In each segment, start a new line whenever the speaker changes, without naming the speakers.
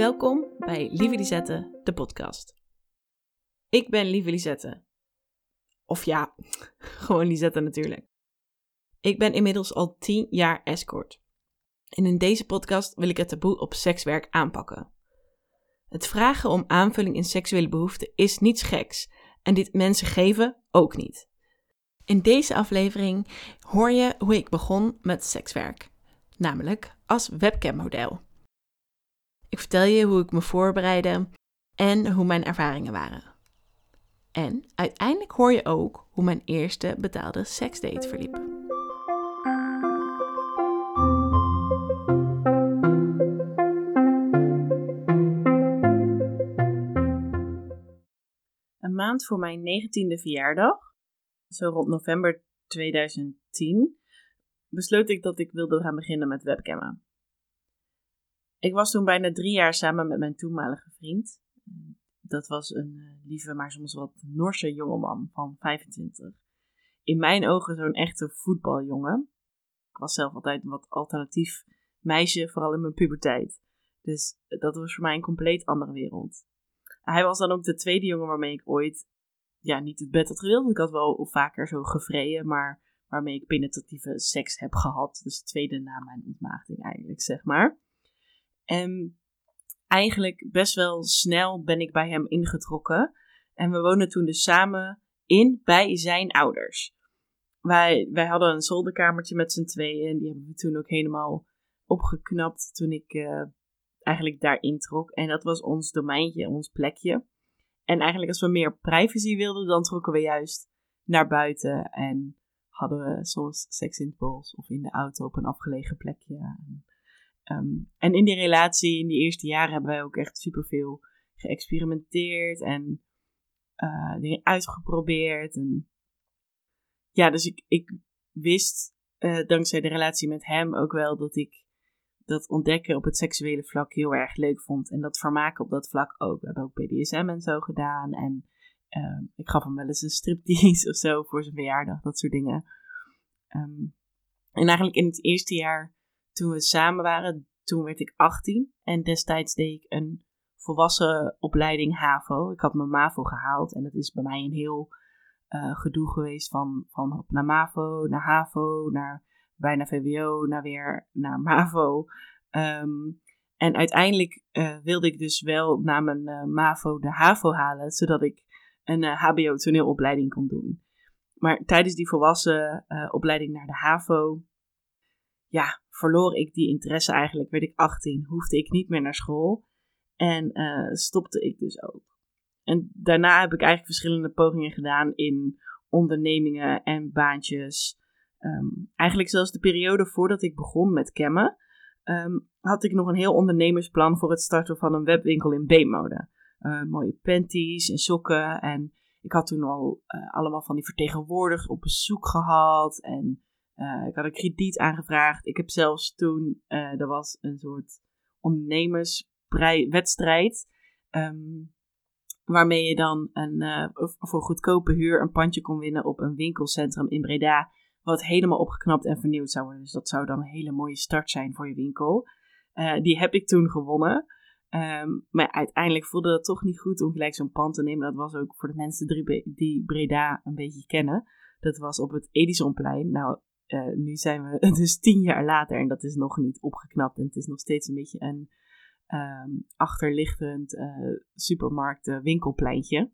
Welkom bij Lieve Lisette, de podcast. Ik ben Lieve Lisette. Of ja, gewoon Lisette natuurlijk. Ik ben inmiddels al 10 jaar escort. En in deze podcast wil ik het taboe op sekswerk aanpakken. Het vragen om aanvulling in seksuele behoeften is niets geks en dit mensen geven ook niet. In deze aflevering hoor je hoe ik begon met sekswerk, namelijk als webcammodel. Ik vertel je hoe ik me voorbereidde en hoe mijn ervaringen waren. En uiteindelijk hoor je ook hoe mijn eerste betaalde seksdate verliep. Een maand voor mijn negentiende verjaardag, zo rond november 2010, besloot ik dat ik wilde gaan beginnen met webcammen. Ik was toen bijna drie jaar samen met mijn toenmalige vriend. Dat was een uh, lieve, maar soms wat Norse jongeman van 25. In mijn ogen zo'n echte voetbaljongen. Ik was zelf altijd een wat alternatief meisje, vooral in mijn puberteit. Dus dat was voor mij een compleet andere wereld. Hij was dan ook de tweede jongen waarmee ik ooit ja, niet het bed had gedeeld. Ik had wel vaker zo gevreden, maar waarmee ik penetratieve seks heb gehad. Dus de tweede na mijn ontmaagding eigenlijk, zeg maar. En eigenlijk best wel snel ben ik bij hem ingetrokken. En we woonden toen dus samen in bij zijn ouders. Wij, wij hadden een zolderkamertje met z'n tweeën. En die hebben we toen ook helemaal opgeknapt toen ik uh, eigenlijk daar introk. En dat was ons domeintje, ons plekje. En eigenlijk als we meer privacy wilden, dan trokken we juist naar buiten. En hadden we soms seks in het bos of in de auto op een afgelegen plekje. Ehm, en in die relatie, in die eerste jaren, hebben wij ook echt superveel geëxperimenteerd en uh, dingen uitgeprobeerd. En ja, dus ik, ik wist uh, dankzij de relatie met hem ook wel dat ik dat ontdekken op het seksuele vlak heel erg leuk vond. En dat vermaken op dat vlak ook. We hebben ook BDSM en zo gedaan. En uh, ik gaf hem wel eens een striptease of zo voor zijn verjaardag, dat soort dingen. Um, en eigenlijk in het eerste jaar toen we samen waren, toen werd ik 18 en destijds deed ik een volwassen opleiding HAVO. Ik had mijn MAVO gehaald en dat is bij mij een heel uh, gedoe geweest van, van naar MAVO, naar HAVO, naar bijna VWO, naar weer naar MAVO. Um, en uiteindelijk uh, wilde ik dus wel na mijn uh, MAVO de HAVO halen, zodat ik een HBO toneelopleiding kon doen. Maar tijdens die volwassen opleiding naar de HAVO ja, verloor ik die interesse eigenlijk. Werd ik 18, hoefde ik niet meer naar school. En uh, stopte ik dus ook. En daarna heb ik eigenlijk verschillende pogingen gedaan in ondernemingen en baantjes. Um, eigenlijk zelfs de periode voordat ik begon met cammen, um, had ik nog een heel ondernemersplan voor het starten van een webwinkel in B-mode. Uh, mooie panties en sokken. En ik had toen al uh, allemaal van die vertegenwoordigers op bezoek gehad. En uh, ik had een krediet aangevraagd. Ik heb zelfs toen, uh, er was een soort ondernemerswedstrijd. Um, waarmee je dan een, uh, voor goedkope huur een pandje kon winnen op een winkelcentrum in Breda. Wat helemaal opgeknapt en vernieuwd zou worden. Dus dat zou dan een hele mooie start zijn voor je winkel. die heb ik toen gewonnen. Um, maar uiteindelijk voelde dat toch niet goed om gelijk zo'n pand te nemen. Dat was ook voor de mensen die Breda een beetje kennen. Dat was op het Edisonplein. Nou, uh, nu zijn we dus tien jaar later en dat is nog niet opgeknapt. En het is nog steeds een beetje een um, achterliggend uh, supermarkt uh, winkelpleintje.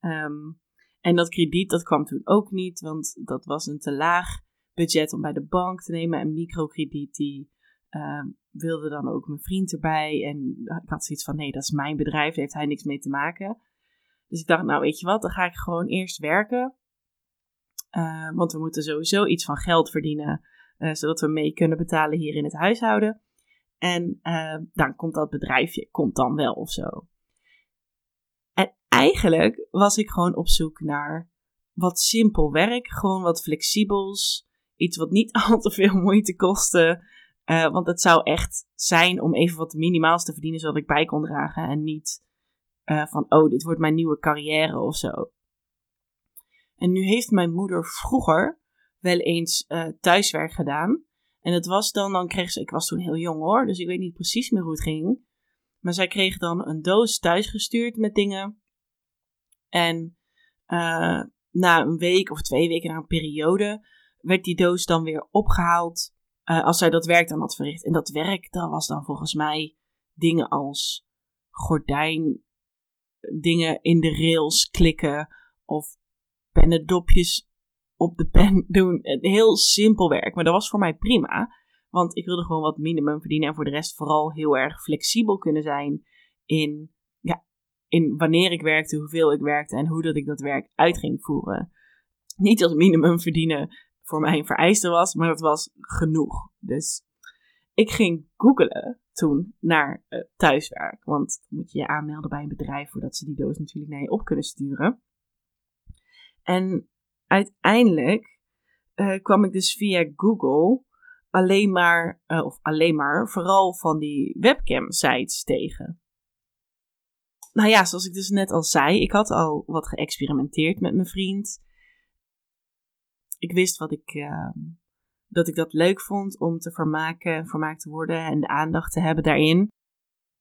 Um, en dat krediet dat kwam toen ook niet, want dat was een te laag budget om bij de bank te nemen. En microkrediet die uh, wilde dan ook mijn vriend erbij. En ik had zoiets van, nee, dat is mijn bedrijf, daar heeft hij niks mee te maken. Dus ik dacht, nou weet je wat, dan ga ik gewoon eerst werken. Uh, want we moeten sowieso iets van geld verdienen, uh, zodat we mee kunnen betalen hier in het huishouden. En uh, dan komt dat bedrijfje, komt dan wel of zo. En eigenlijk was ik gewoon op zoek naar wat simpel werk, gewoon wat flexibels, iets wat niet al te veel moeite kostte. want het zou echt zijn om even wat minimaals te verdienen, zodat ik bij kon dragen en niet van, oh, dit wordt mijn nieuwe carrière of zo. En nu heeft mijn moeder vroeger wel eens uh, thuiswerk gedaan. En het was dan, dan kreeg ze, ik was toen heel jong hoor, dus ik weet niet precies meer hoe het ging. Maar zij kreeg dan een doos thuisgestuurd met dingen. En uh, na een week of twee weken, na een periode, werd die doos dan weer opgehaald. Uh, als zij dat werk dan had verricht. En dat werk, dat was dan volgens mij dingen als gordijn, dingen in de rails klikken of pennendopjes op de pen doen. Heel simpel werk, maar dat was voor mij prima. Want ik wilde gewoon wat minimum verdienen en voor de rest vooral heel erg flexibel kunnen zijn in, ja, in wanneer ik werkte, hoeveel ik werkte en hoe dat ik dat werk uit ging voeren. Niet als minimum verdienen voor mij een vereiste was, maar dat was genoeg. Dus ik ging googelen toen naar uh, thuiswerk. Want dan moet je je aanmelden bij een bedrijf voordat ze die doos natuurlijk naar je op kunnen sturen. En uiteindelijk uh, kwam ik dus via Google alleen maar, uh, of alleen maar, vooral van die webcam sites tegen. Nou ja, zoals ik dus net al zei, ik had al wat geëxperimenteerd met mijn vriend. Ik wist wat ik, uh, dat ik dat leuk vond om te vermaken, vermaakt te worden en de aandacht te hebben daarin.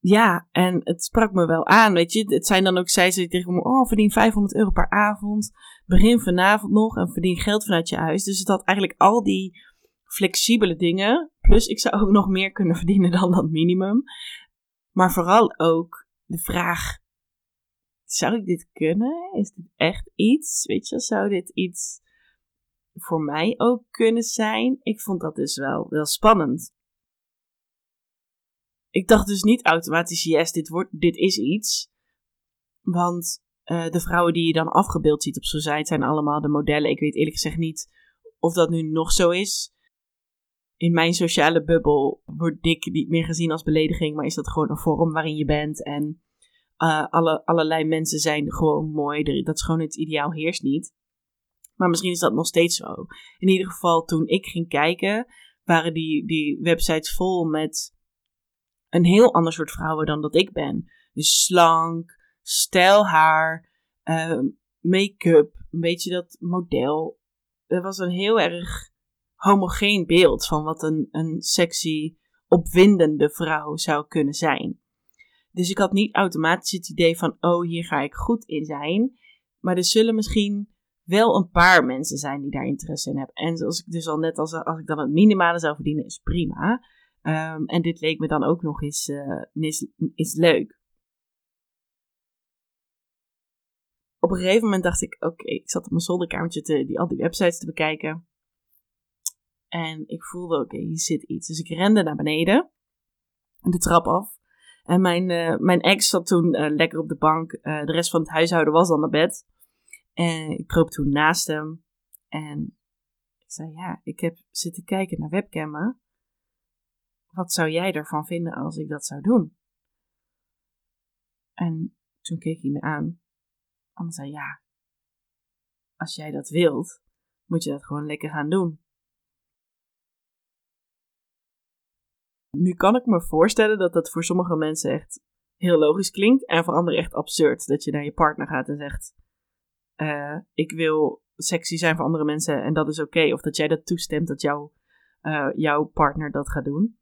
Ja, en het sprak me wel aan, weet je. Het zijn dan ook, zij ze tegen me, oh, verdien 500 euro per avond. Begin vanavond nog en verdien geld vanuit je huis. Dus het had eigenlijk al die flexibele dingen. Plus, ik zou ook nog meer kunnen verdienen dan dat minimum. Maar vooral ook de vraag: zou ik dit kunnen? Is dit echt iets? Weet je, zou dit iets voor mij ook kunnen zijn? Ik vond dat dus wel, wel spannend. Ik dacht dus niet automatisch: yes, dit, wordt, dit is iets. Want uh, de vrouwen die je dan afgebeeld ziet op zo'n site zijn allemaal de modellen. Ik weet eerlijk gezegd niet of dat nu nog zo is in mijn sociale bubbel wordt dik niet meer gezien als belediging, maar is dat gewoon een vorm waarin je bent. En uh, alle, allerlei mensen zijn gewoon mooi. Dat is gewoon het ideaal heerst niet. Maar misschien is dat nog steeds zo. In ieder geval, toen ik ging kijken, waren die, die websites vol met een heel ander soort vrouwen dan dat ik ben. Dus slank, stijl haar, uh, make-up, een beetje dat model. Dat was een heel erg homogeen beeld van wat een, een sexy, opwindende vrouw zou kunnen zijn. Dus ik had niet automatisch het idee van, oh, hier ga ik goed in zijn. Maar er zullen misschien wel een paar mensen zijn die daar interesse in hebben. En zoals ik dus al net als, als ik dan het minimale zou verdienen, is prima. Um, en dit leek me dan ook nog eens, uh, is, leuk. Op een gegeven moment dacht ik, oké, ik zat op mijn zolderkamertje te, die, al die websites te bekijken. En ik voelde, oké, hier zit iets. Dus ik rende naar beneden, de trap af. En mijn, uh, mijn ex zat toen uh, lekker op de bank. De rest van het huishouden was al naar bed. En ik kroop toen naast hem. En ik zei, ja, ik heb zitten kijken naar webcammen. Wat zou jij ervan vinden als ik dat zou doen? En toen keek hij me aan. En zei, ja, als jij dat wilt, moet je dat gewoon lekker gaan doen. Nu kan ik me voorstellen dat dat voor sommige mensen echt heel logisch klinkt en voor anderen echt absurd. Dat je naar je partner gaat en zegt: uh, Ik wil sexy zijn voor andere mensen en dat is oké. Of dat jij dat toestemt dat jouw, jouw partner dat gaat doen.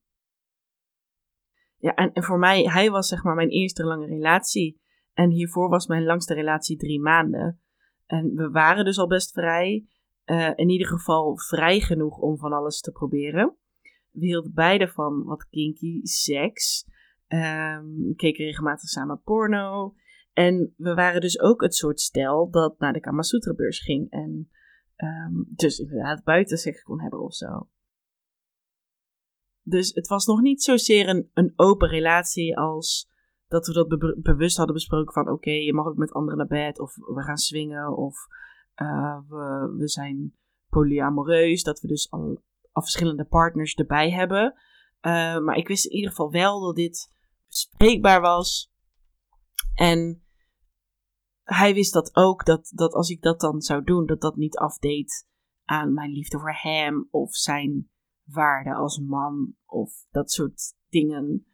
Ja, en, en voor mij, hij was zeg maar mijn eerste lange relatie. En hiervoor was mijn langste relatie drie maanden. En we waren dus al best vrij. Uh, in ieder geval vrij genoeg om van alles te proberen. We hielden beide van wat kinky seks. Um, keken regelmatig samen porno. En we waren dus ook het soort stel dat naar de Kamasutra beurs ging. En um, dus inderdaad buiten seks kon hebben of zo. Dus het was nog niet zozeer een, een open relatie als dat we dat bewust hadden besproken van oké, je mag ook met anderen naar bed of we gaan swingen of uh, we, we zijn polyamoreus. Dat we dus al al verschillende partners erbij hebben. Uh, maar ik wist in ieder geval wel dat dit bespreekbaar was. En hij wist dat ook, dat, dat als ik dat dan zou doen, dat dat niet afdeed aan mijn liefde voor hem of zijn waarde als man of dat soort dingen.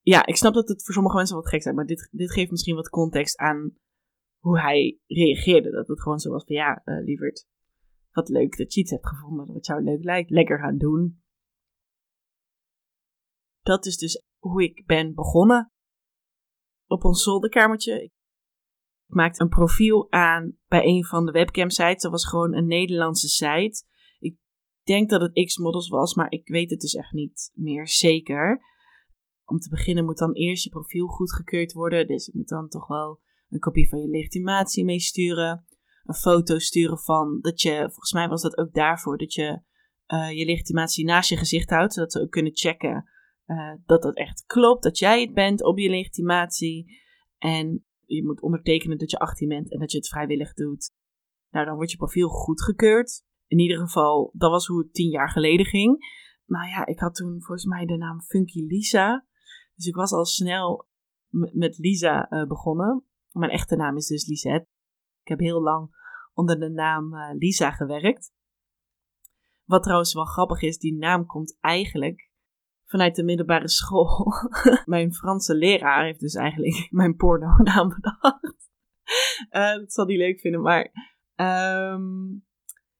Ja, ik snap dat het voor sommige mensen wat gek is, maar dit, dit geeft misschien wat context aan hoe hij reageerde. Dat het gewoon zo was van ja, uh, lieverd, wat leuk dat je iets hebt gevonden wat jou leuk lijkt. Lekker gaan doen. Dat is dus hoe ik ben begonnen. op ons zolderkamertje. Ik maakte een profiel aan bij een van de webcam sites. Dat was gewoon een Nederlandse site. Denk dat het X-Models was, maar ik weet het dus echt niet meer zeker. Om te beginnen moet dan eerst je profiel goedgekeurd worden. Dus ik moet dan toch wel een kopie van je legitimatie meesturen. Een foto sturen van dat je, volgens mij was dat ook daarvoor, dat je uh, je legitimatie naast je gezicht houdt. Zodat ze ook kunnen checken uh, dat dat echt klopt. Dat jij het bent op je legitimatie. En je moet ondertekenen dat je 18 bent en dat je het vrijwillig doet. Nou, dan wordt je profiel goedgekeurd. In ieder geval, dat was hoe het tien jaar geleden ging. Nou ja, ik had toen volgens mij de naam Funky Lisa. Dus ik was al snel met Lisa uh, begonnen. Mijn echte naam is dus Lisette. Ik heb heel lang onder de naam uh, Lisa gewerkt. Wat trouwens wel grappig is, die naam komt eigenlijk vanuit de middelbare school. mijn Franse leraar heeft dus eigenlijk mijn porno-naam bedacht. Uh, dat zal hij leuk vinden, maar um,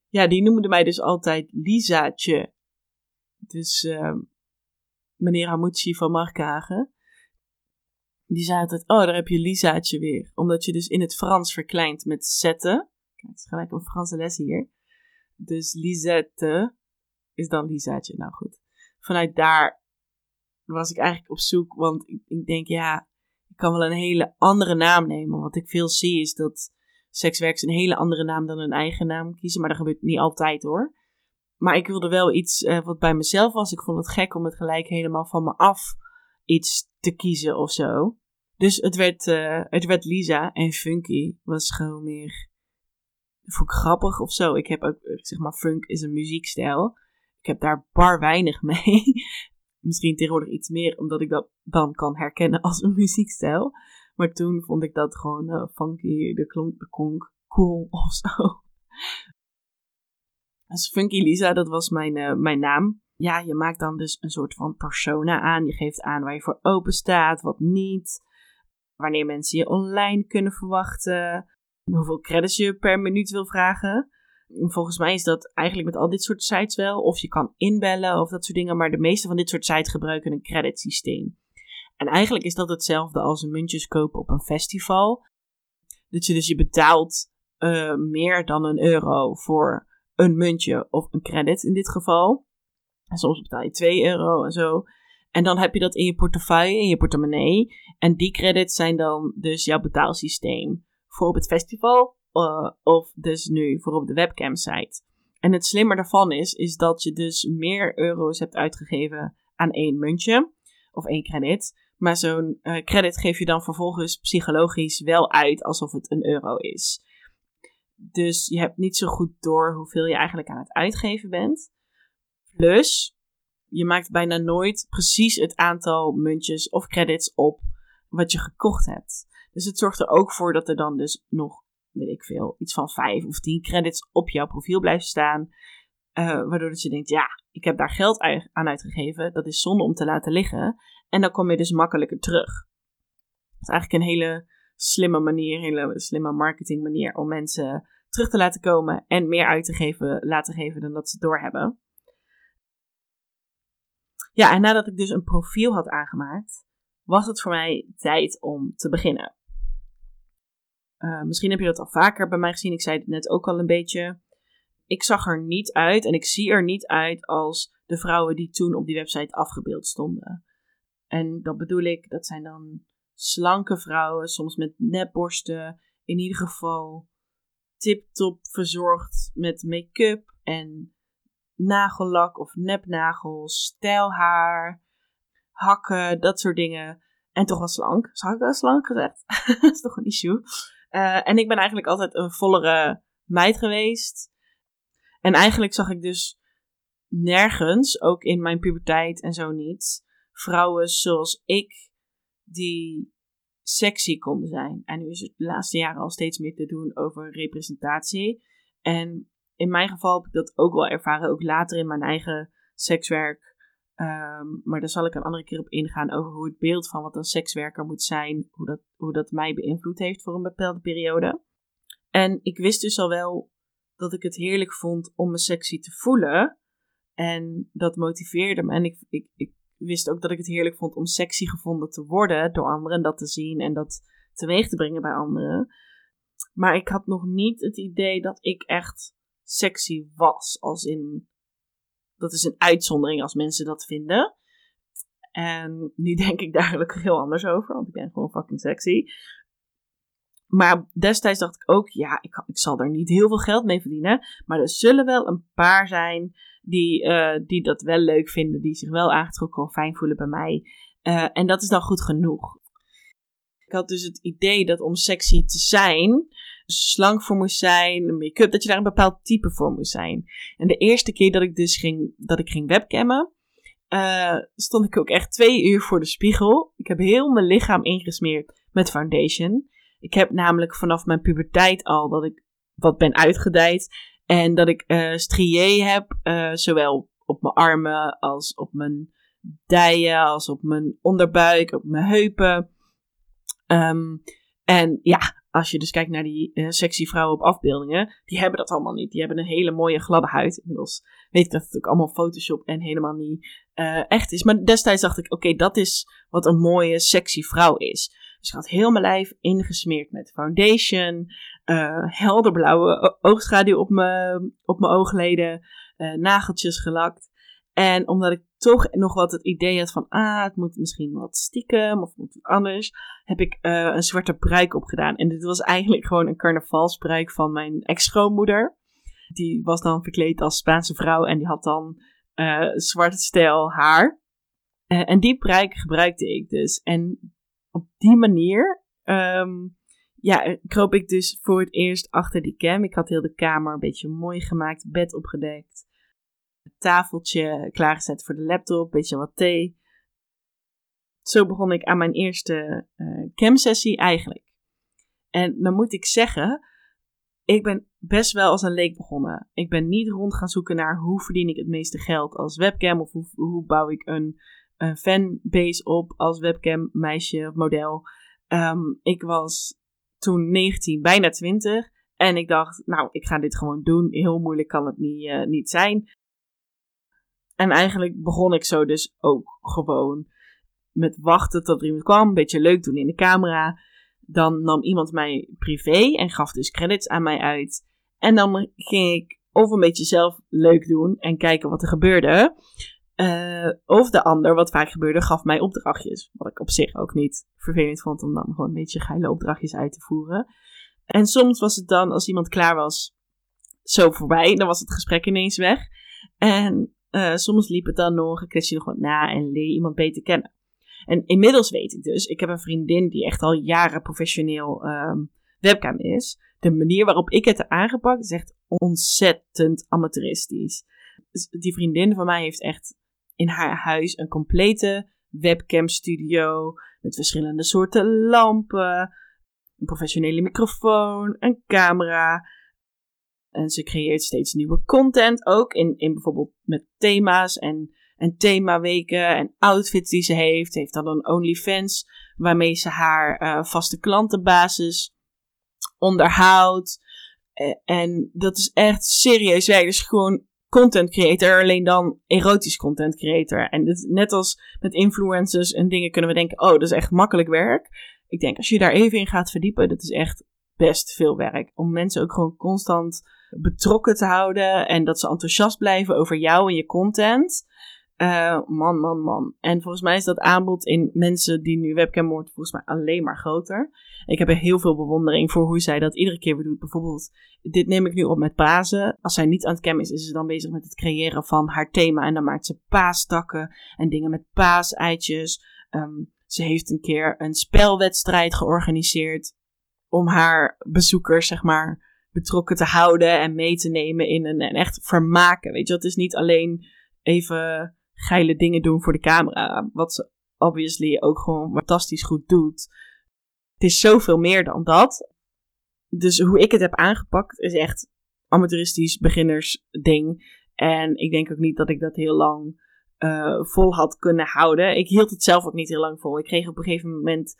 ja, die noemde mij dus altijd Lisaatje. Dus uh, meneer Hamucci van Markhagen. Die zei altijd, oh, daar heb je Lisaatje weer. Omdat je dus in het Frans verkleint met zetten. Kijk, het is gelijk een Franse les hier. Dus Lisette is dan Lisaatje. Nou goed. Vanuit daar was ik eigenlijk op zoek. Want ik denk, ja, ik kan wel een hele andere naam nemen. Wat ik veel zie is dat sekswerkers een hele andere naam dan hun eigen naam kiezen. Maar dat gebeurt niet altijd hoor. Maar ik wilde wel iets uh, wat bij mezelf was. Ik vond het gek om het gelijk helemaal van me af iets te kiezen of zo. Dus het werd, uh, het werd Lisa en Funky was gewoon meer. Vond ik grappig of zo. Ik heb ook, zeg maar, funk is een muziekstijl. Ik heb daar bar weinig mee. Misschien tegenwoordig iets meer, omdat ik dat dan kan herkennen als een muziekstijl. Maar toen vond ik dat gewoon uh, funky, de klonk, de konk, cool of zo. Dus Funky Lisa, dat was mijn, uh, mijn naam. Ja, je maakt dan dus een soort van persona aan. Je geeft aan waar je voor open staat, wat niet. Wanneer mensen je online kunnen verwachten. Hoeveel credits je per minuut wil vragen. Volgens mij is dat eigenlijk met al dit soort sites wel. Of je kan inbellen of dat soort dingen. Maar de meeste van dit soort sites gebruiken een creditsysteem. En eigenlijk is dat hetzelfde als een muntjes kopen op een festival. Dat je dus je betaalt uh, meer dan een euro voor een muntje of een credit in dit geval. En soms betaal je 2 euro en zo. En dan heb je dat in je portefeuille, in je portemonnee. En die credits zijn dan dus jouw betaalsysteem. Voor op het festival uh, of dus nu voor op de webcam site. En het slimmer daarvan is, is dat je dus meer euro's hebt uitgegeven aan één muntje of één credit. Maar zo'n uh, credit geef je dan vervolgens psychologisch wel uit alsof het een euro is. Dus je hebt niet zo goed door hoeveel je eigenlijk aan het uitgeven bent. Plus, je maakt bijna nooit precies het aantal muntjes of credits op wat je gekocht hebt. Dus het zorgt er ook voor dat er dan dus nog, weet ik veel, iets van 5 of 10 credits op jouw profiel blijven staan. Uh, waardoor dat je denkt, ja, ik heb daar geld aan uitgegeven. Dat is zonde om te laten liggen. En dan kom je dus makkelijker terug. Dat is eigenlijk een hele slimme manier, een hele slimme marketing manier om mensen terug te laten komen en meer uit te geven, laten geven dan dat ze doorhebben. Ja, en nadat ik dus een profiel had aangemaakt, was het voor mij tijd om te beginnen. Uh, misschien heb je dat al vaker bij mij gezien. Ik zei het net ook al een beetje. Ik zag er niet uit en ik zie er niet uit als de vrouwen die toen op die website afgebeeld stonden. En dat bedoel ik, dat zijn dan slanke vrouwen, soms met nepborsten. In ieder geval tip-top verzorgd met make-up en nagellak of nepnagels, stijlhaar, hakken, dat soort dingen. En toch wel slank. Zou ik wel slank gezegd? dat is toch een issue. Uh, en ik ben eigenlijk altijd een vollere meid geweest. En eigenlijk zag ik dus nergens, ook in mijn puberteit en zo niet, vrouwen zoals ik die sexy konden zijn. En nu is het de laatste jaren al steeds meer te doen over representatie. En in mijn geval heb ik dat ook wel ervaren, ook later in mijn eigen sekswerk. Um, maar daar zal ik een andere keer op ingaan over hoe het beeld van wat een sekswerker moet zijn, hoe dat, hoe dat mij beïnvloed heeft voor een bepaalde periode. En ik wist dus al wel dat ik het heerlijk vond om me sexy te voelen. En dat motiveerde me. En ik, ik, ik wist ook dat ik het heerlijk vond om sexy gevonden te worden door anderen. En dat te zien en dat teweeg te brengen bij anderen. Maar ik had nog niet het idee dat ik echt sexy was. Als in, dat is een uitzondering als mensen dat vinden. En nu denk ik daar heel anders over, want ik ben gewoon fucking sexy. Maar destijds dacht ik ook, ja, ik, ik zal er niet heel veel geld mee verdienen. Maar er zullen wel een paar zijn die, uh, die dat wel leuk vinden, die zich wel aangetrokken of fijn voelen bij mij. Uh, en dat is dan goed genoeg. Ik had dus het idee dat om sexy te zijn, slank voor moest zijn, make-up, dat je daar een bepaald type voor moest zijn. En de eerste keer dat ik dus ging, dat ik ging webcammen, uh, stond ik ook echt twee uur voor de spiegel. Ik heb heel mijn lichaam ingesmeerd met foundation. Ik heb namelijk vanaf mijn puberteit al dat ik wat ben uitgedijd. En dat ik uh, strié heb, uh, zowel op mijn armen als op mijn dijen, als op mijn onderbuik, op mijn heupen. Um, en ja, als je dus kijkt naar die uh, sexy vrouwen op afbeeldingen, die hebben dat allemaal niet. Die hebben een hele mooie gladde huid. Inmiddels weet ik dat het ook allemaal Photoshop en helemaal niet echt is. Maar destijds dacht ik, oké, dat is wat een mooie, sexy vrouw is. Dus ik had heel mijn lijf ingesmeerd met foundation, uh, helderblauwe oogschaduw op mijn op mijn oogleden, nageltjes gelakt. En omdat ik toch nog wat het idee had van, ah, het moet misschien wat stiekem of moet anders, heb ik uh, een zwarte pruik opgedaan. En dit was eigenlijk gewoon een carnavalspruik van mijn ex-schoonmoeder. Die was dan verkleed als Spaanse vrouw en die had dan uh, zwart stijl haar. En die pruik gebruikte ik dus. En op die manier um, ja, kroop ik dus voor het eerst achter die cam. Ik had heel de kamer een beetje mooi gemaakt, bed opgedekt tafeltje klaargezet voor de laptop, beetje wat thee. Zo begon ik aan mijn eerste uh, cam-sessie eigenlijk. En dan moet ik zeggen, ik ben best wel als een leek begonnen. Ik ben niet rond gaan zoeken naar hoe verdien ik het meeste geld als webcam of hoe, hoe bouw ik een, een fanbase op als webcam meisje of model. Um, ik was toen 19, bijna 20. En ik dacht, nou, ik ga dit gewoon doen. Heel moeilijk kan het niet, uh, niet zijn. En eigenlijk begon ik zo dus ook gewoon met wachten tot er iemand kwam, een beetje leuk doen in de camera. Dan nam iemand mij privé en gaf dus credits aan mij uit. En dan ging ik of een beetje zelf leuk doen en kijken wat er gebeurde. Uh, of de ander, wat vaak gebeurde, gaf mij opdrachtjes. Wat ik op zich ook niet vervelend vond om dan gewoon een beetje geile opdrachtjes uit te voeren. En soms was het dan, als iemand klaar was, zo voorbij. Dan was het gesprek ineens weg. En uh, soms liep het dan nog, ik je nog wat na en leer iemand beter kennen. En inmiddels weet ik dus, ik heb een vriendin die echt al jaren professioneel um, webcam is. De manier waarop ik het heb aangepakt is echt ontzettend amateuristisch. Dus die vriendin van mij heeft echt in haar huis een complete webcam studio met verschillende soorten lampen, een professionele microfoon, een camera. En ze creëert steeds nieuwe content ook. In, in bijvoorbeeld met thema's en, en themaweken en outfits die ze heeft. Heeft dan een OnlyFans waarmee ze haar uh, vaste klantenbasis onderhoudt. Uh, en dat is echt serieus werk. Dus gewoon content creator, alleen dan erotisch content creator. En dit, net als met influencers en dingen kunnen we denken, oh, dat is echt makkelijk werk. Ik denk, als je daar even in gaat verdiepen, dat is echt best veel werk. Om mensen ook gewoon constant betrokken te houden en dat ze enthousiast blijven over jou en je content. Uh, man, man, man. En volgens mij is dat aanbod in mensen die nu webcam worden volgens mij alleen maar groter. Ik heb heel veel bewondering voor hoe zij dat iedere keer weer doet. Bijvoorbeeld, dit neem ik nu op met Pasen. Als zij niet aan het cam is, is ze dan bezig met het creëren van haar thema. En dan maakt ze paastakken en dingen met paaseitjes. Um, ze heeft een keer een spelwedstrijd georganiseerd om haar bezoekers, zeg maar, betrokken te houden en mee te nemen in een, en echt vermaken. Weet je, dat is niet alleen even geile dingen doen voor de camera, wat ze obviously ook gewoon fantastisch goed doet. Het is zoveel meer dan dat. Dus hoe ik het heb aangepakt is echt amateuristisch beginners ding. En ik denk ook niet dat ik dat heel lang uh, vol had kunnen houden. Ik hield het zelf ook niet heel lang vol. Ik kreeg op een gegeven moment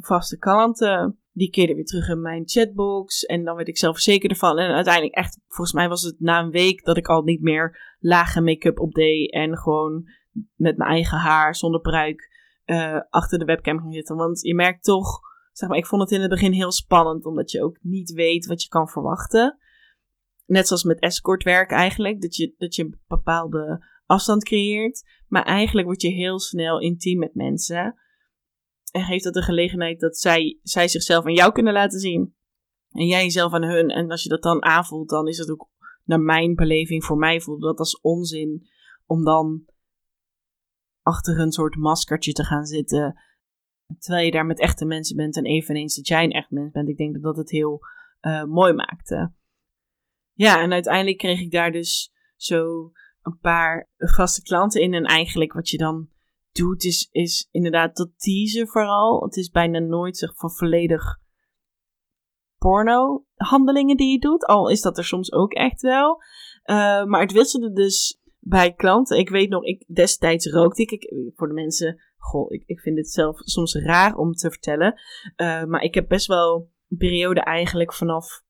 vaste klanten. Die keerden weer terug in mijn chatbox. En dan werd ik zelf zeker ervan. En uiteindelijk echt, volgens mij was het na een week dat ik al niet meer lage make-up opdeed. En gewoon met mijn eigen haar, zonder pruik, uh, achter de webcam gaan zitten. Want je merkt toch, zeg maar, ik vond het in het begin heel spannend, omdat je ook niet weet wat je kan verwachten. Net zoals met escortwerk eigenlijk, dat je, dat je een bepaalde afstand creëert. Maar eigenlijk word je heel snel intiem met mensen. En geeft dat de gelegenheid dat zij, zij zichzelf aan jou kunnen laten zien. En jij jezelf aan hun. En als je dat dan aanvoelt, dan is het ook naar mijn beleving, voor mij voelde dat als onzin. Om dan achter een soort maskertje te gaan zitten. Terwijl je daar met echte mensen bent en eveneens dat jij een echt mens bent. Ik denk dat dat het heel uh, mooi maakte. Ja, en uiteindelijk kreeg ik daar dus zo een paar vaste klanten in. En eigenlijk wat je dan doet, is, is inderdaad dat teasen vooral. Het is bijna nooit zeg van volledig porno handelingen die je doet. Al is dat er soms ook echt wel. Uh, maar het wisselde dus bij klanten. Ik weet nog, ik, destijds rookte ik. voor de mensen, goh, ik, ik vind het zelf soms raar om te vertellen. Uh, maar ik heb best wel een periode eigenlijk vanaf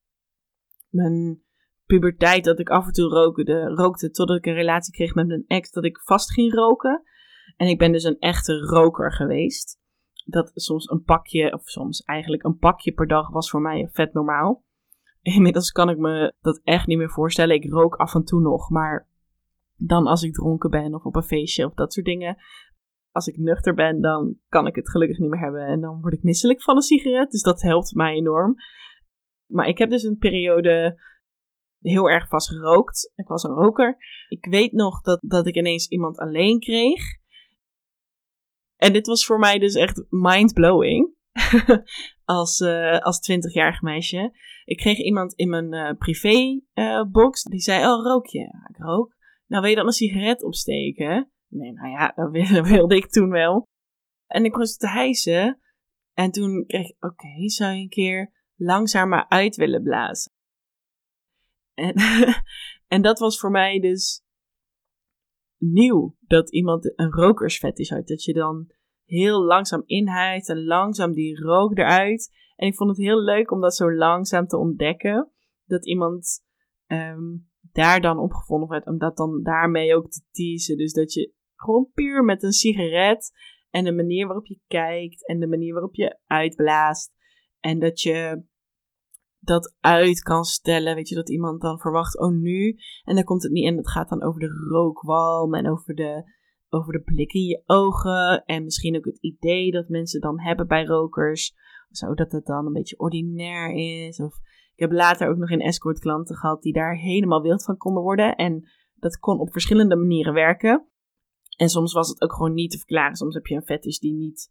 mijn puberteit dat ik af en toe rookte, rookte totdat ik een relatie kreeg met mijn ex, dat ik vast ging roken. En ik ben dus een echte roker geweest. Dat soms een pakje, of soms eigenlijk een pakje per dag was voor mij vet normaal. Inmiddels kan ik me dat echt niet meer voorstellen. Ik rook af en toe nog, maar dan als ik dronken ben of op een feestje of dat soort dingen. Als ik nuchter ben, dan kan ik het gelukkig niet meer hebben. En dan word ik misselijk van een sigaret. Dus dat helpt mij enorm. Maar ik heb dus een periode heel erg vast gerookt. Ik was een roker. Ik weet nog dat, dat ik ineens iemand alleen kreeg. En dit was voor mij dus echt mind-blowing. als, uh, als 20-jarig meisje. Ik kreeg iemand in mijn uh, privébox. Uh, die zei: Oh, rook je? Ja, ik rook. Nou, wil je dan een sigaret opsteken? Nee, nou ja, dat wilde ik toen wel. En ik was te hijsen. En toen kreeg ik: Oké, zou je een keer langzaam maar uit willen blazen? En, en dat was voor mij dus nieuw. Dat iemand een rokersfetish had. Dat je dan heel langzaam inhijt en langzaam die rook eruit. En ik vond het heel leuk om dat zo langzaam te ontdekken. Dat iemand um, daar dan opgevonden werd. Om dat dan daarmee ook te teasen. Dus dat je gewoon puur met een sigaret en de manier waarop je kijkt en de manier waarop je uitblaast. En dat je dat uit kan stellen. Weet je, dat iemand dan verwacht, oh nu. En dan komt het niet en het gaat dan over de rookwalm en over de, over de blik in je ogen. En misschien ook het idee dat mensen dan hebben bij rokers. Zodat het dan een beetje ordinair is. Of ik heb later ook nog een escort klanten gehad die daar helemaal wild van konden worden. En dat kon op verschillende manieren werken. En soms was het ook gewoon niet te verklaren. Soms heb je een fetish die niet.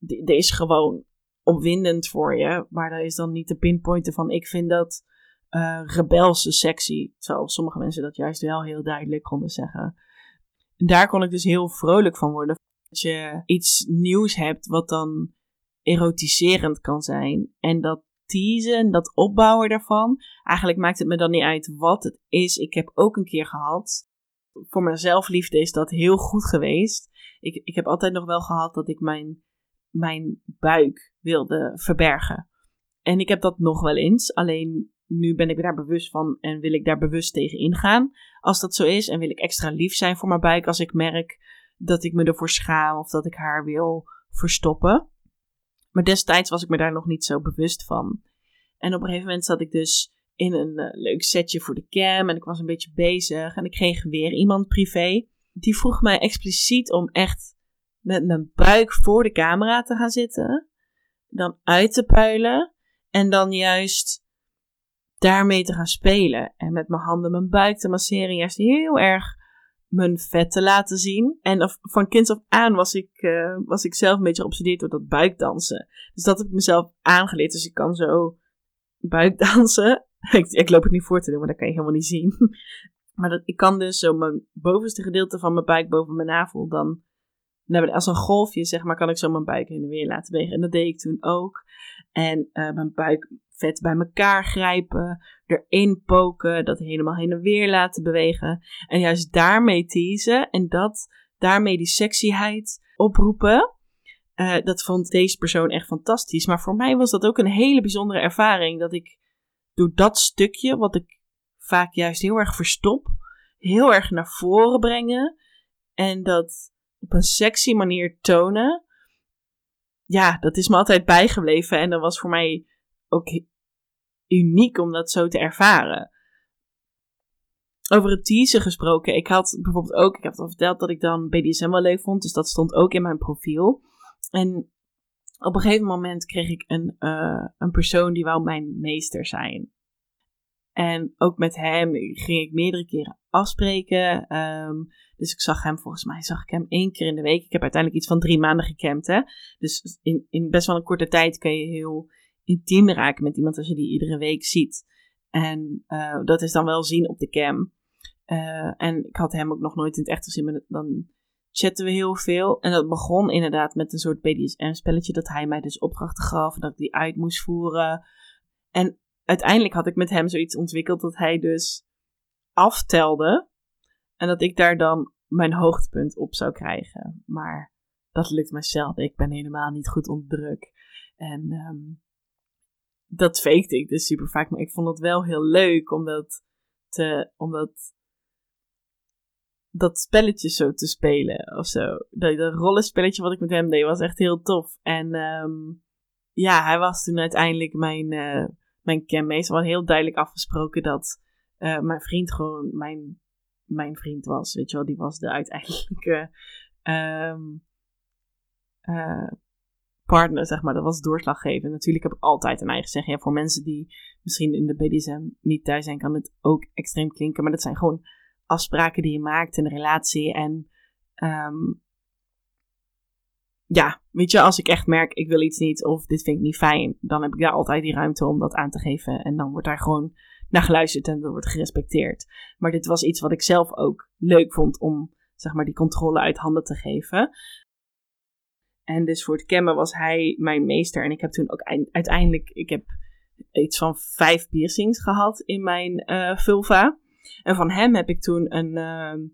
Uh, is gewoon opwindend voor je. Maar dat is dan niet te pinpointen van ik vind dat uh, rebelse sexy. Terwijl sommige mensen dat juist wel heel duidelijk konden zeggen. En daar kon ik dus heel vrolijk van worden. Als je iets nieuws hebt wat dan erotiserend kan zijn. En dat teasen, dat opbouwen daarvan. Eigenlijk maakt het me dan niet uit wat het is. Ik heb ook een keer gehad. Voor mezelf liefde is dat heel goed geweest. Ik, ik heb altijd nog wel gehad dat ik mijn mijn buik wilde verbergen. En ik heb dat nog wel eens, alleen nu ben ik daar bewust van en wil ik daar bewust tegen ingaan. Als dat zo is en wil ik extra lief zijn voor mijn buik als ik merk dat ik me ervoor schaam of dat ik haar wil verstoppen. Maar destijds was ik me daar nog niet zo bewust van. En op een gegeven moment zat ik dus in een uh, leuk setje voor de cam en ik was een beetje bezig en ik kreeg weer iemand privé. Die vroeg mij expliciet om echt met mijn buik voor de camera te gaan zitten, dan uit te puilen en dan juist daarmee te gaan spelen. En met mijn handen mijn buik te masseren, juist heel erg mijn vet te laten zien. En van kinds af aan was ik, uh, was ik zelf een beetje geobsedeerd door dat buikdansen. Dus dat heb ik mezelf aangeleerd. Dus ik kan zo buikdansen. ik, ik loop het niet voor te doen, maar dat kan je helemaal niet zien. maar dat, ik kan dus zo mijn bovenste gedeelte van mijn buik boven mijn navel dan als een golfje, zeg maar, kan ik zo mijn buik heen en weer laten bewegen. En dat deed ik toen ook. En uh, mijn buik vet bij elkaar grijpen, erin poken, dat helemaal heen en weer laten bewegen. En juist daarmee teasen en dat, daarmee die sexyheid oproepen. Uh, dat vond deze persoon echt fantastisch. Maar voor mij was dat ook een hele bijzondere ervaring. Dat ik door dat stukje, wat ik vaak juist heel erg verstop, heel erg naar voren brengen en dat op een sexy manier tonen, ja, dat is me altijd bijgebleven. En dat was voor mij ook uniek om dat zo te ervaren. Over het teasen gesproken, ik had bijvoorbeeld ook, ik heb al verteld dat ik dan BDSM wel leuk vond, dus dat stond ook in mijn profiel. En op een gegeven moment kreeg ik een, uh, een persoon die wou mijn meester zijn. En ook met hem ging ik meerdere keren afspreken. Um, dus ik zag hem, volgens mij zag ik hem één keer in de week. Ik heb uiteindelijk iets van drie maanden gecampt. Dus in, in best wel een korte tijd kun je heel intiem raken met iemand als je die iedere week ziet. En uh, dat is dan wel zien op de cam. Uh, en ik had hem ook nog nooit in het echt gezien, maar dan chatten we heel veel. En dat begon inderdaad met een soort BDSM-spelletje dat hij mij dus opdrachten gaf en dat ik die uit moest voeren. En uiteindelijk had ik met hem zoiets ontwikkeld dat hij dus aftelde en dat ik daar dan mijn hoogtepunt op zou krijgen. Maar dat lukt mij zelden. Ik ben helemaal niet goed onder druk. En um, dat fakte ik dus super vaak. Maar ik vond het wel heel leuk om dat, te, om dat, dat spelletje zo te spelen of zo. Dat, rollenspelletje wat ik met hem deed was echt heel tof. En um, ja, hij was toen uiteindelijk mijn, uh, mijn cammeester. We hadden heel duidelijk afgesproken dat uh, mijn vriend gewoon mijn mijn vriend was. Weet je wel, die was de uiteindelijke um, uh, partner, zeg maar. Dat was doorslaggevend. Natuurlijk heb ik altijd een eigen zeggen. Ja, voor mensen die misschien in de BDSM niet thuis zijn, kan het ook extreem klinken. Maar dat zijn gewoon afspraken die je maakt in een relatie. En um, ja, weet je, als ik echt merk, ik wil iets niet of dit vind ik niet fijn, dan heb ik daar altijd die ruimte om dat aan te geven. En dan wordt daar gewoon naar geluisterd en dat wordt gerespecteerd. Maar dit was iets wat ik zelf ook leuk vond om, zeg maar, die controle uit handen te geven. En dus voor het cammen was hij mijn meester. En ik heb toen ook uiteindelijk, ik heb iets van vijf piercings gehad in mijn uh, vulva. En van hem heb ik toen een, uh,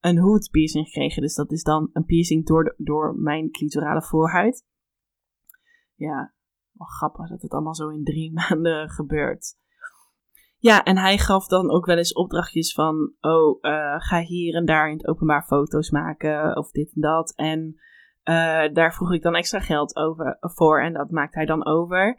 een hood piercing gekregen. Dus dat is dan een piercing door, door mijn clitorale voorhuid. Ja, wel grappig dat het allemaal zo in drie maanden gebeurt. Ja, en hij gaf dan ook wel eens opdrachtjes van: oh, uh, ga hier en daar in het openbaar foto's maken of dit en dat. En uh, daar vroeg ik dan extra geld over, voor en dat maakt hij dan over.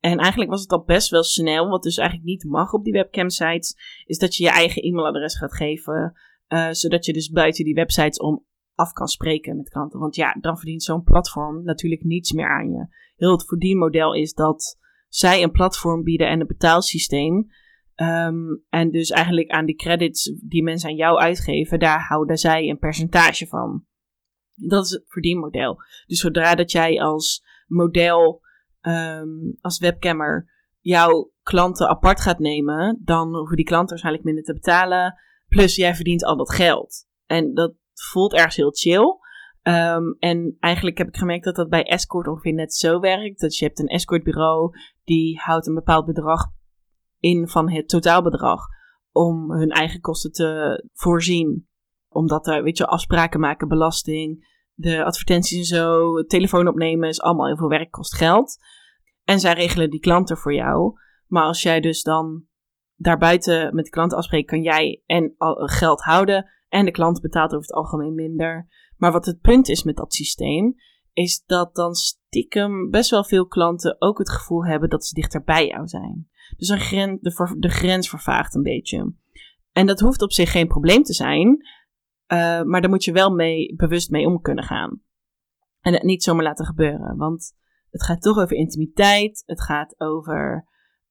En eigenlijk was het al best wel snel, wat dus eigenlijk niet mag op die webcam sites, is dat je je eigen e-mailadres gaat geven, uh, zodat je dus buiten die websites om af kan spreken met klanten. Want ja, dan verdient zo'n platform natuurlijk niets meer aan je. Heel het verdienmodel is dat zij een platform bieden en een betaalsysteem Um, en dus eigenlijk aan die credits die mensen aan jou uitgeven, daar houden zij een percentage van. Dat is het verdienmodel. Dus zodra dat jij als model, um, als webcammer, jouw klanten apart gaat nemen, dan hoeven die klanten waarschijnlijk minder te betalen. Plus jij verdient al dat geld. En dat voelt ergens heel chill. Um, en eigenlijk heb ik gemerkt dat dat bij escort ongeveer net zo werkt. Dat je hebt een escortbureau, die houdt een bepaald bedrag in van het totaalbedrag om hun eigen kosten te voorzien. Omdat er, weet je, afspraken maken, belasting, de advertenties en zo, telefoon opnemen is allemaal heel veel werk, kost geld. En zij regelen die klanten voor jou. Maar als jij dus dan daarbuiten met de klant afspreekt, kan jij en geld houden en de klant betaalt over het algemeen minder. Maar wat het punt is met dat systeem, is dat dan stiekem best wel veel klanten ook het gevoel hebben dat ze dichter bij jou zijn. Dus een grens, de, grens vervaagt een beetje. En dat hoeft op zich geen probleem te zijn, uh, maar daar moet je wel mee, bewust mee om kunnen gaan. En het niet zomaar laten gebeuren, want het gaat toch over intimiteit, het gaat over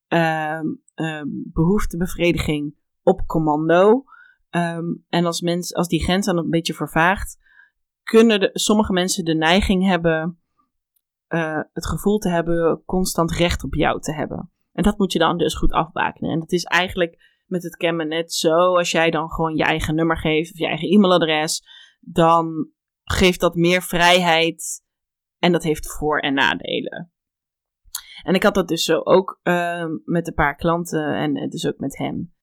uh, um, behoeftebevrediging op commando. Um, en als, mens, als die grens dan een beetje vervaagt, kunnen de, sommige mensen de neiging hebben uh, het gevoel te hebben constant recht op jou te hebben. En dat moet je dan dus goed afbakenen. En dat is eigenlijk met het cammen net zo. Als jij dan gewoon je eigen nummer geeft of je eigen e-mailadres, dan geeft dat meer vrijheid en dat heeft voor- en nadelen. En ik had dat dus zo ook uh, met een paar klanten en dus ook met hem.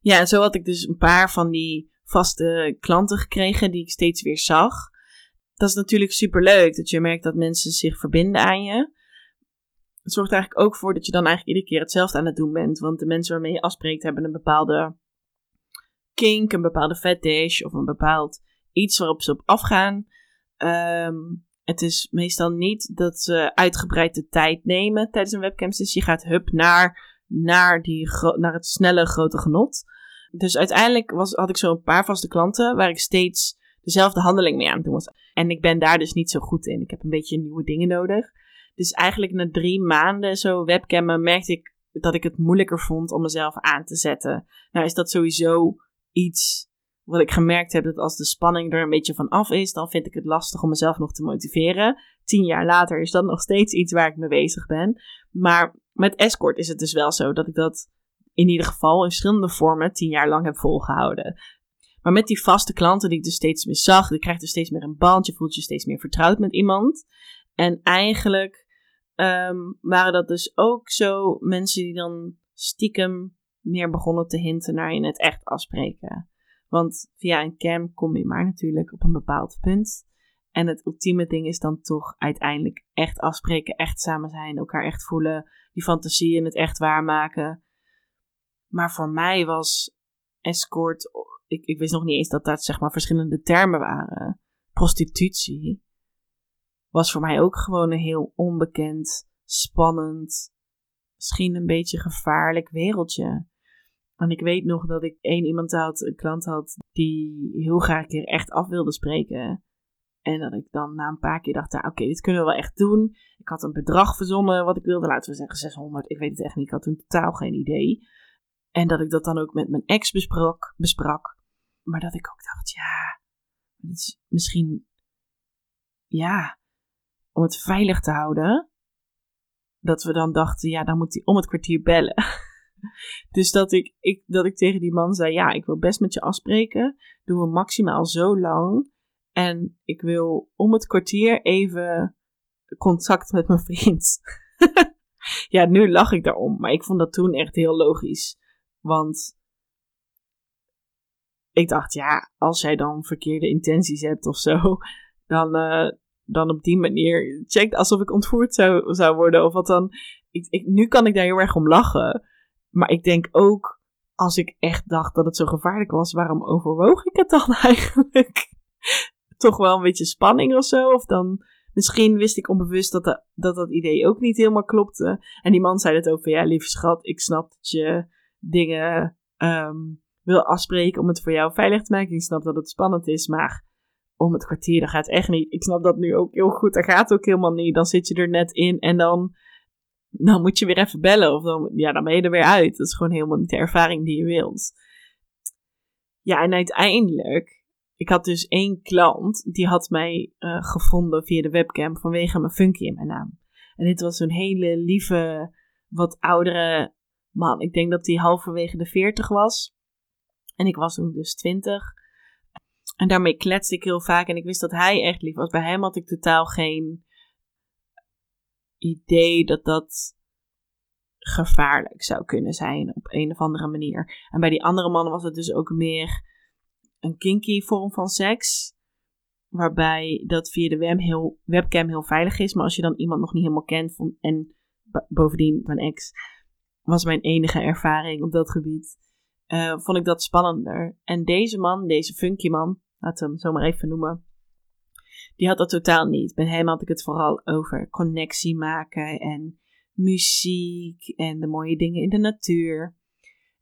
Ja, en zo had ik dus een paar van die vaste klanten gekregen die ik steeds weer zag. Dat is natuurlijk super leuk dat je merkt dat mensen zich verbinden aan je. Het zorgt eigenlijk ook voor dat je dan eigenlijk iedere keer hetzelfde aan het doen bent. Want de mensen waarmee je afspreekt hebben een bepaalde kink, een bepaalde fetish of een bepaald iets waarop ze op afgaan. Ehm, het is meestal niet dat ze uitgebreid de tijd nemen tijdens een webcam. Dus je gaat hup naar, naar, die naar het snelle grote genot. Dus uiteindelijk was, had ik zo een paar vaste klanten waar ik steeds dezelfde handeling mee aan het doen was. En ik ben daar dus niet zo goed in. Ik heb een beetje nieuwe dingen nodig. Dus eigenlijk na drie maanden zo webcammen merkte ik dat ik het moeilijker vond om mezelf aan te zetten. Nou is dat sowieso iets wat ik gemerkt heb, dat als de spanning er een beetje van af is, dan vind ik het lastig om mezelf nog te motiveren. Tien jaar later is dat nog steeds iets waar ik mee bezig ben. Maar met escort is het dus wel zo dat ik dat in ieder geval in verschillende vormen tien jaar lang heb volgehouden. Maar met die vaste klanten die ik dus steeds meer zag, je krijgt dus steeds meer een band, je voelt je steeds meer vertrouwd met iemand. En eigenlijk ehm, waren dat dus ook zo mensen die dan stiekem meer begonnen te hinten naar in het echt afspreken. Want via een cam kom je maar natuurlijk op een bepaald punt. En het ultieme ding is dan toch uiteindelijk echt afspreken, echt samen zijn, elkaar echt voelen, die fantasieën het echt waarmaken. Maar voor mij was escort, ik, ik wist nog niet eens dat dat zeg maar verschillende termen waren. Prostitutie was voor mij ook gewoon een heel onbekend, spannend, misschien een beetje gevaarlijk wereldje. En ik weet nog dat ik één iemand had, een klant had, die heel graag een keer echt af wilde spreken. En dat ik dan na een paar keer dacht, oké, dit kunnen we wel echt doen. Ik had een bedrag verzonnen wat ik wilde, laten we zeggen 600. Ik weet het echt niet, ik had toen totaal geen idee. En dat ik dat dan ook met mijn ex besprak. besprak. Maar dat ik ook dacht, ja, misschien, ja, om het veilig te houden. Dat we dan dachten, ja, dan moet hij om het kwartier bellen. Dus dat ik, ik, dat ik tegen die man zei: Ja, ik wil best met je afspreken. Doen we maximaal zo lang. En ik wil om het kwartier even contact met mijn vriend. ja, nu lach ik daarom. Maar ik vond dat toen echt heel logisch. Want ik dacht, ja, als jij dan verkeerde intenties hebt of zo, dan, uh, dan op die manier checkt alsof ik ontvoerd zou, zou worden. Of wat dan. Ik, ik, nu kan ik daar heel erg om lachen. Maar ik denk ook, als ik echt dacht dat het zo gevaarlijk was, waarom overwoog ik het dan eigenlijk? Toch wel een beetje spanning of zo? Of dan, misschien wist ik onbewust dat, dat dat idee ook niet helemaal klopte. En die man zei het ook van, ja, lieve schat, ik snap dat je dingen um, wil afspreken om het voor jou veilig te maken. Ik snap dat het spannend is, maar om het kwartier, dat gaat echt niet. Ik snap dat nu ook heel goed, dat gaat ook helemaal niet. Dan zit je er net in en dan dan moet je weer even bellen. Of dan, ja, dan ben je er weer uit. Dat is gewoon helemaal niet de ervaring die je wilt. Ja, en uiteindelijk, ik had dus één klant, die had mij uh, gevonden via de webcam vanwege mijn funky in mijn naam. En dit was een hele lieve, wat oudere man. Ik denk dat hij halverwege de 40 was. En ik was toen dus 20. En daarmee kletste ik heel vaak. En ik wist dat hij echt lief was. Bij hem had ik totaal geen idee dat dat gevaarlijk zou kunnen zijn op een of andere manier. En bij die andere mannen was het dus ook meer een kinky vorm van seks. Waarbij dat via de webcam heel, webcam heel veilig is. Maar als je dan iemand nog niet helemaal kent. Vond, en bovendien, mijn ex was mijn enige ervaring op dat gebied. Uh, vond ik dat spannender. En deze man, deze funky man, laten we hem zo maar even noemen die had dat totaal niet. Bij hem had ik het vooral over connectie maken en muziek en de mooie dingen in de natuur.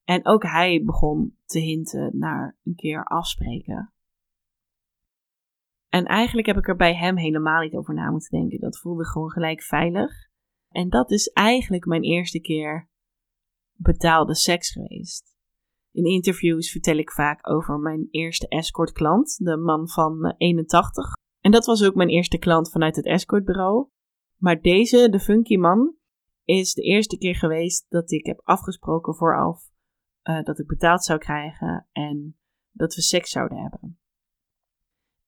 En ook hij begon te hinten naar een keer afspreken. En eigenlijk heb ik er bij hem helemaal niet over na moeten denken. Dat voelde gewoon gelijk veilig. En dat is eigenlijk mijn eerste keer betaalde seks geweest. In interviews vertel ik vaak over mijn eerste escort klant, de man van 81, en dat was ook mijn eerste klant vanuit het escortbureau. Maar deze, de funky man, is de eerste keer geweest dat ik heb afgesproken vooraf uh, dat ik betaald zou krijgen en dat we seks zouden hebben.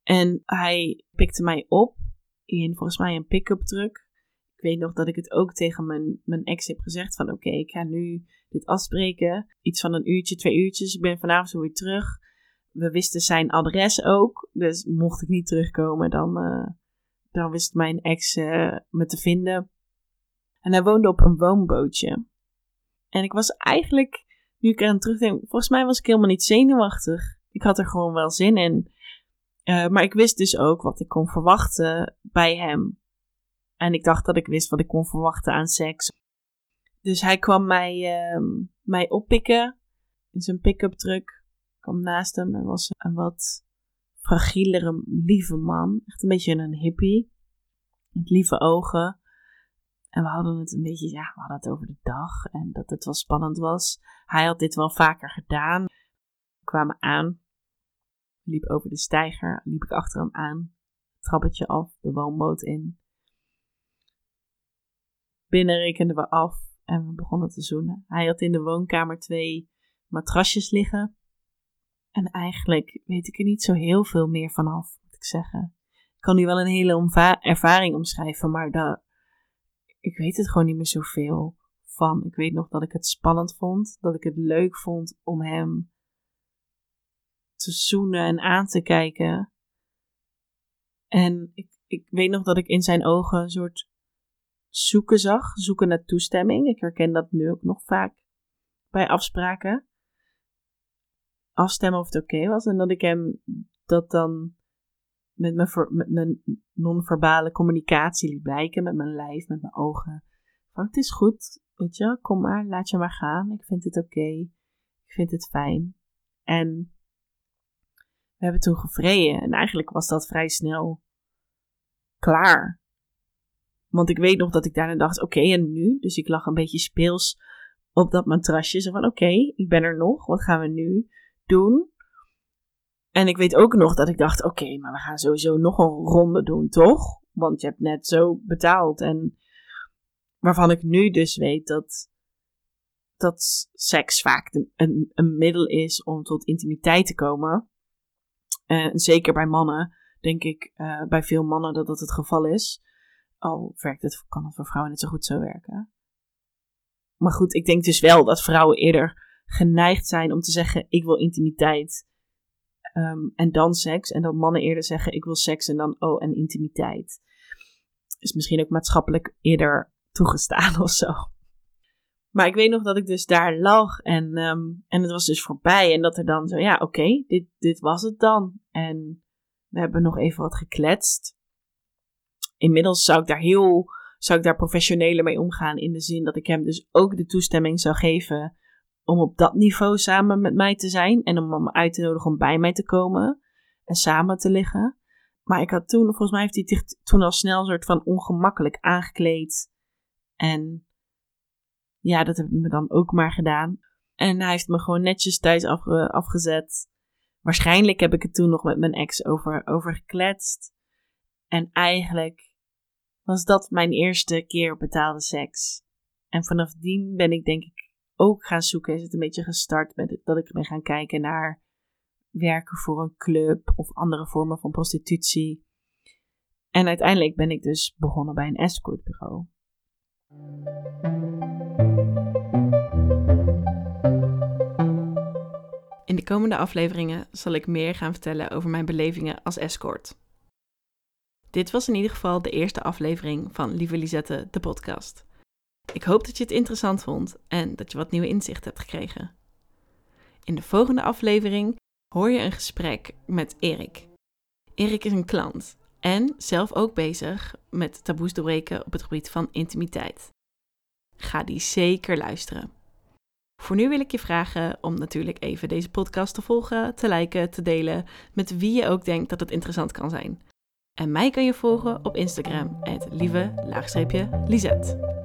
En hij pikte mij op in volgens mij een pick-up truck. Ik weet nog dat ik het ook tegen mijn, mijn ex heb gezegd van oké, ik ga nu dit afspreken. Iets van een uurtje, twee uurtjes. Ik ben vanavond weer terug we wisten zijn adres ook. Dus mocht ik niet terugkomen, dan, uh, dan wist mijn ex uh, me te vinden. En hij woonde op een woonbootje. En ik was eigenlijk, nu ik eraan terugdenk, volgens mij was ik helemaal niet zenuwachtig. Ik had er gewoon wel zin in. Uh, maar ik wist dus ook wat ik kon verwachten bij hem. En ik dacht dat ik wist wat ik kon verwachten aan seks. Dus hij kwam mij, uh, mij oppikken in zijn pick-up truck. Kwam naast hem en was een wat fragielere, lieve man. Echt een beetje een hippie. Met lieve ogen. En we hadden het een beetje, ja, we hadden het over de dag en dat het wel spannend was. Hij had dit wel vaker gedaan. We kwamen aan, liep over de steiger, liep ik achter hem aan, trappetje af, de woonboot in. Binnen rekenden we af en we begonnen te zoenen. Hij had in de woonkamer twee matrasjes liggen. En eigenlijk weet ik er niet zo heel veel meer vanaf, moet ik zeggen. Ik kan nu wel een hele ervaring omschrijven, maar dat, ik weet het gewoon niet meer zoveel van. Ik weet nog dat ik het spannend vond, dat ik het leuk vond om hem te zoenen en aan te kijken. En ik, ik weet nog dat ik in zijn ogen een soort zoeken zag, zoeken naar toestemming. Ik herken dat nu ook nog vaak bij afspraken. Afstemmen of het oké was en dat ik hem dat dan met mijn, mijn non-verbale communicatie liet blijken, met mijn lijf, met mijn ogen. Van het is goed, weet je, kom maar, laat je maar gaan. Ik vind het oké, ik vind het fijn. En we hebben toen gevreden en eigenlijk was dat vrij snel klaar. Want ik weet nog dat ik daarna dacht, oké, en nu? Dus ik lag een beetje speels op dat matrasje. Zo van, oké, ik ben er nog, wat gaan we nu doen? En ik weet ook nog dat ik dacht: oké, maar we gaan sowieso nog een ronde doen, toch? Want je hebt net zo betaald. En waarvan ik nu dus weet dat, dat seks vaak een, een middel is om tot intimiteit te komen. En zeker bij mannen, denk ik, uh, bij veel mannen dat dat het geval is. Al werkt het, kan het voor vrouwen net zo goed zo werken. Maar goed, ik denk dus wel dat vrouwen eerder geneigd zijn om te zeggen: ik wil intimiteit. Ehm, en dan seks. En dat mannen eerder zeggen: ik wil seks en dan oh, en intimiteit. Is misschien ook maatschappelijk eerder toegestaan of zo. Maar ik weet nog dat ik dus daar lag en, ehm, en het was dus voorbij. En dat er dan zo, ja, oké, dit, dit was het dan. En we hebben nog even wat gekletst. Inmiddels zou ik daar heel, zou ik daar professioneler mee omgaan. In de zin dat ik hem dus ook de toestemming zou geven om op dat niveau samen met mij te zijn en om hem uit te nodigen om bij mij te komen en samen te liggen. Maar ik had toen, volgens mij heeft hij zich toen al snel een soort van ongemakkelijk aangekleed. En ja, dat heb ik me dan ook maar gedaan. En hij heeft me gewoon netjes thuis afgezet. Waarschijnlijk heb ik het toen nog met mijn ex over, over gekletst. En eigenlijk was dat mijn eerste keer betaalde seks. En vanaf die ben ik denk ik ook gaan zoeken, is het een beetje gestart met dat ik ben gaan kijken naar werken voor een club of andere vormen van prostitutie. En uiteindelijk ben ik dus begonnen bij een escortbureau. In de komende afleveringen zal ik meer gaan vertellen over mijn belevingen als escort. Dit was in ieder geval de eerste aflevering van Lieve Lisette, de podcast. Ik hoop dat je het interessant vond en dat je wat nieuwe inzicht hebt gekregen. In de volgende aflevering hoor je een gesprek met Erik. Erik is een klant en zelf ook bezig met taboes doorbreken op het gebied van intimiteit. Ga die zeker luisteren. Voor nu wil ik je vragen om natuurlijk even deze podcast te volgen, te liken, te delen met wie je ook denkt dat het interessant kan zijn. En mij kan je volgen op Instagram, het lieve-lisette.